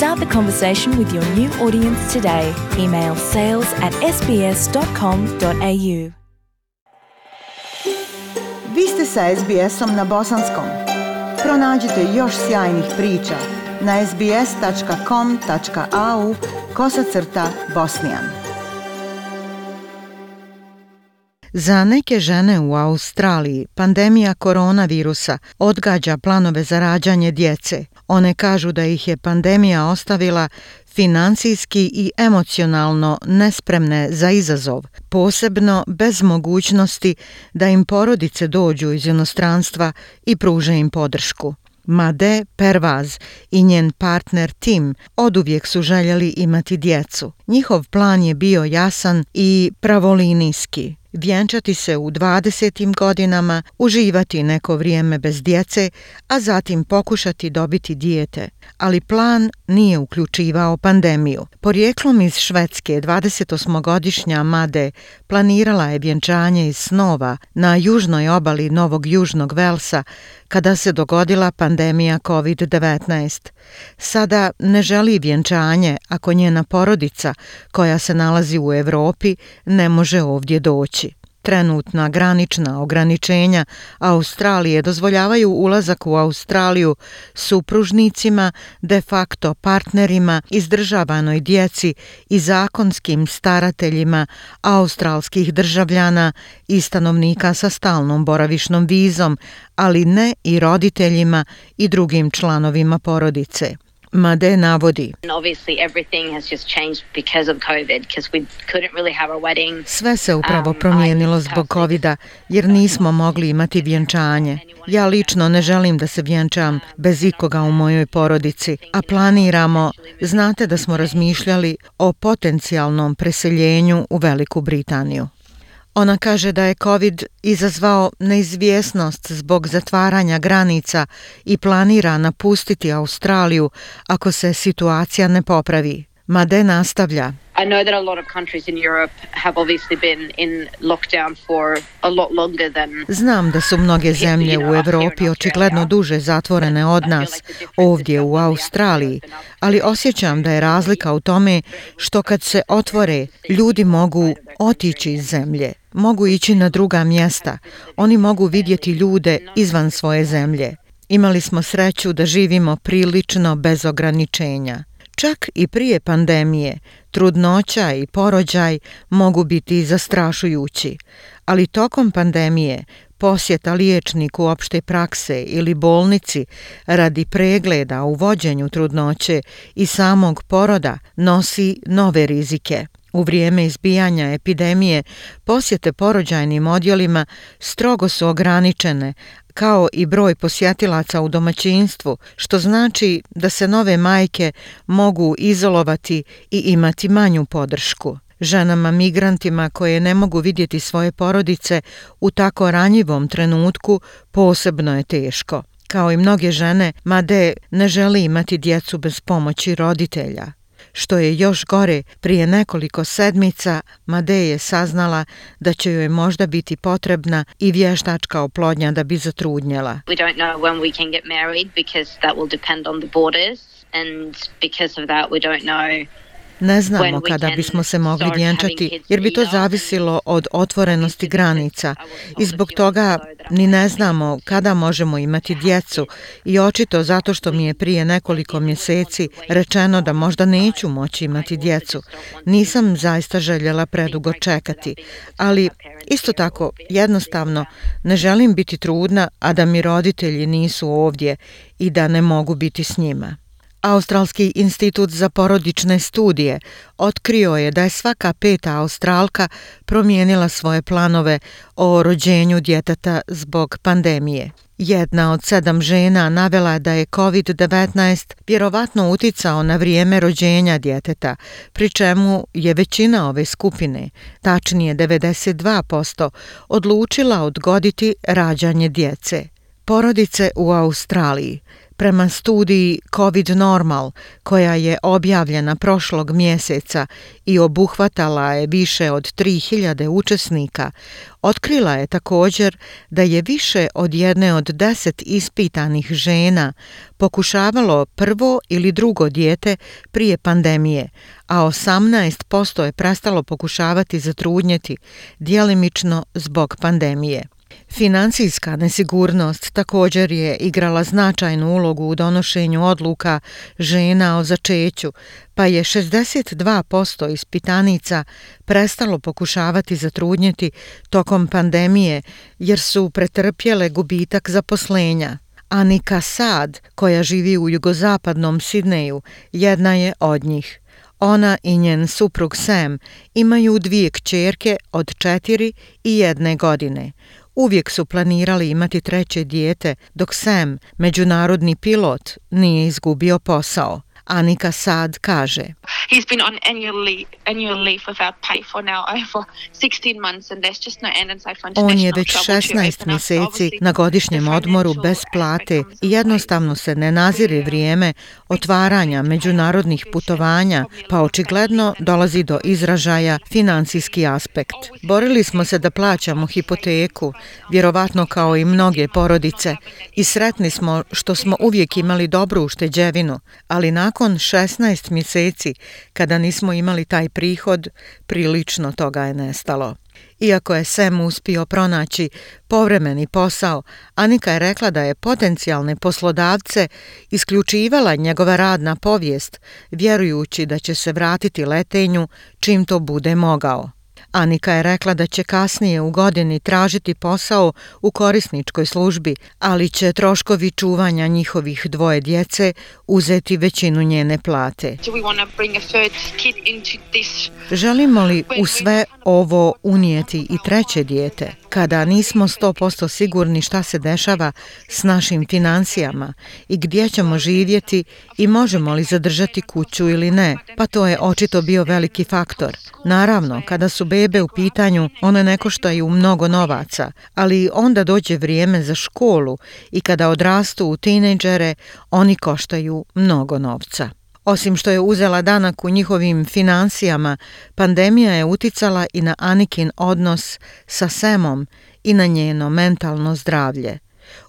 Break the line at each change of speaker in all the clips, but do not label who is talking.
Start the conversation with your new audience today. Email sales at sbs.com.au.
Vi ste sa SBS-om na bosanskom. Pronađite još sjajnih priča na sbs.com.au kosacrta bosnijan.
Za neke žene u Australiji pandemija koronavirusa odgađa planove za rađanje djece. One kažu da ih je pandemija ostavila financijski i emocionalno nespremne za izazov, posebno bez mogućnosti da im porodice dođu iz inostranstva i pruže im podršku. Made Pervaz i njen partner Tim oduvijek su željeli imati djecu. Njihov plan je bio jasan i pravolinijski vjenčati se u 20. godinama, uživati neko vrijeme bez djece, a zatim pokušati dobiti dijete. Ali plan nije uključivao pandemiju. Porijeklom iz Švedske 28-godišnja Made planirala je vjenčanje iz snova na južnoj obali Novog Južnog Velsa kada se dogodila pandemija COVID-19. Sada ne želi vjenčanje ako njena porodica, koja se nalazi u Evropi, ne može ovdje doći. Trenutna granična ograničenja Australije dozvoljavaju ulazak u Australiju supružnicima, de facto partnerima, izdržavanoj djeci i zakonskim starateljima australskih državljana i stanovnika sa stalnom boravišnom vizom, ali ne i roditeljima i drugim članovima porodice. Made navodi. Sve se upravo um, promijenilo zbog covid jer nismo mogli imati vjenčanje. Ja lično ne želim da se vjenčam bez ikoga u mojoj porodici, a planiramo, znate da smo razmišljali o potencijalnom preseljenju u Veliku Britaniju. Ona kaže da je COVID izazvao neizvjesnost zbog zatvaranja granica i planira napustiti Australiju ako se situacija ne popravi. Made nastavlja. I know that a lot of countries in Europe have obviously been in lockdown for a lot longer than Znam da su mnoge zemlje u Evropi očigledno duže zatvorene od nas ovdje u Australiji, ali osjećam da je razlika u tome što kad se otvore, ljudi mogu otići iz zemlje, mogu ići na druga mjesta, oni mogu vidjeti ljude izvan svoje zemlje. Imali smo sreću da živimo prilično bez ograničenja. Čak i prije pandemije, trudnoća i porođaj mogu biti zastrašujući, ali tokom pandemije posjeta liječniku opšte prakse ili bolnici radi pregleda u vođenju trudnoće i samog poroda nosi nove rizike. U vrijeme izbijanja epidemije posjete porođajnim odjelima strogo su ograničene, kao i broj posjetilaca u domaćinstvu, što znači da se nove majke mogu izolovati i imati manju podršku. Ženama migrantima koje ne mogu vidjeti svoje porodice u tako ranjivom trenutku posebno je teško. Kao i mnoge žene, Made ne želi imati djecu bez pomoći roditelja. Što je još gore, prije nekoliko sedmica Made je saznala da će joj možda biti potrebna i vještačka oplodnja da bi zatrudnjela. We don't know when we can get married because that will depend on the borders and because of that we don't know Ne znamo kada bismo se mogli vjenčati, jer bi to zavisilo od otvorenosti granica. i zbog toga ni ne znamo kada možemo imati djecu. i očito zato što mi je prije nekoliko mjeseci rečeno da možda neću moći imati djecu. Nisam zaista željela predugo čekati, ali isto tako jednostavno ne želim biti trudna, a da mi roditelji nisu ovdje i da ne mogu biti s njima. Australski institut za porodične studije otkrio je da je svaka peta Australka promijenila svoje planove o rođenju djeteta zbog pandemije. Jedna od sedam žena navela da je COVID-19 vjerovatno uticao na vrijeme rođenja djeteta, pri čemu je većina ove skupine, tačnije 92%, odlučila odgoditi rađanje djece. Porodice u Australiji Prema studiji COVID Normal, koja je objavljena prošlog mjeseca i obuhvatala je više od 3000 učesnika, otkrila je također da je više od jedne od deset ispitanih žena pokušavalo prvo ili drugo dijete prije pandemije, a 18% je prestalo pokušavati zatrudnjeti, dijelimično zbog pandemije. Financijska nesigurnost također je igrala značajnu ulogu u donošenju odluka žena o začeću, pa je 62% ispitanica prestalo pokušavati zatrudnjeti tokom pandemije jer su pretrpjele gubitak zaposlenja. Anika Sad, koja živi u jugozapadnom Sidneju, jedna je od njih. Ona i njen suprug Sam imaju dvije kćerke od četiri i jedne godine. Uvijek su planirali imati treće dijete, dok Sam, međunarodni pilot, nije izgubio posao. Anika Sad kaže. He's been on annual leave, annual leave without pay for now over 16 months and there's just no end in sight for On je već 16 mjeseci na godišnjem odmoru bez plate i jednostavno se ne nazire vrijeme otvaranja međunarodnih putovanja, pa očigledno dolazi do izražaja financijski aspekt. Borili smo se da plaćamo hipoteku, vjerovatno kao i mnoge porodice, i sretni smo što smo uvijek imali dobru ušteđevinu, ali nakon 16 mjeseci kada nismo imali taj prihod, prilično toga je nestalo. Iako je Sam uspio pronaći povremeni posao, Anika je rekla da je potencijalne poslodavce isključivala njegova radna povijest, vjerujući da će se vratiti letenju čim to bude mogao. Anika je rekla da će kasnije u godini tražiti posao u korisničkoj službi, ali će troškovi čuvanja njihovih dvoje djece uzeti većinu njene plate. Želimo li u sve ovo unijeti i treće dijete? Kada nismo 100% sigurni šta se dešava s našim financijama i gdje ćemo živjeti i možemo li zadržati kuću ili ne, pa to je očito bio veliki faktor. Naravno, kada su bebe u pitanju, one ne koštaju mnogo novaca, ali onda dođe vrijeme za školu i kada odrastu u tinejdžere, oni koštaju mnogo novca. Osim što je uzela danak u njihovim financijama, pandemija je uticala i na Anikin odnos sa Semom i na njeno mentalno zdravlje.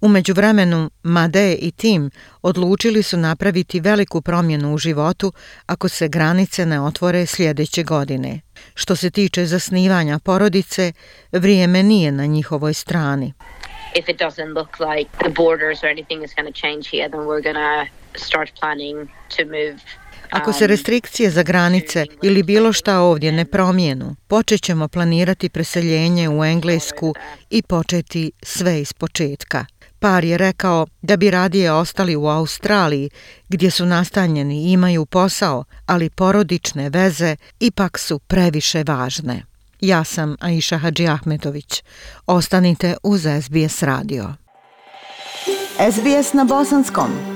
Umeđu vremenu, Made i Tim odlučili su napraviti veliku promjenu u životu ako se granice ne otvore sljedeće godine. Što se tiče zasnivanja porodice, vrijeme nije na njihovoj strani. If it doesn't look like the borders or anything is going to change here, then we're going to start planning to move Ako se restrikcije za granice ili bilo šta ovdje ne promijenu, počet ćemo planirati preseljenje u Englesku i početi sve iz početka. Par je rekao da bi radije ostali u Australiji, gdje su nastanjeni i imaju posao, ali porodične veze ipak su previše važne. Ja sam Aisha Hadži Ahmetović. Ostanite uz SBS radio.
SBS na bosanskom.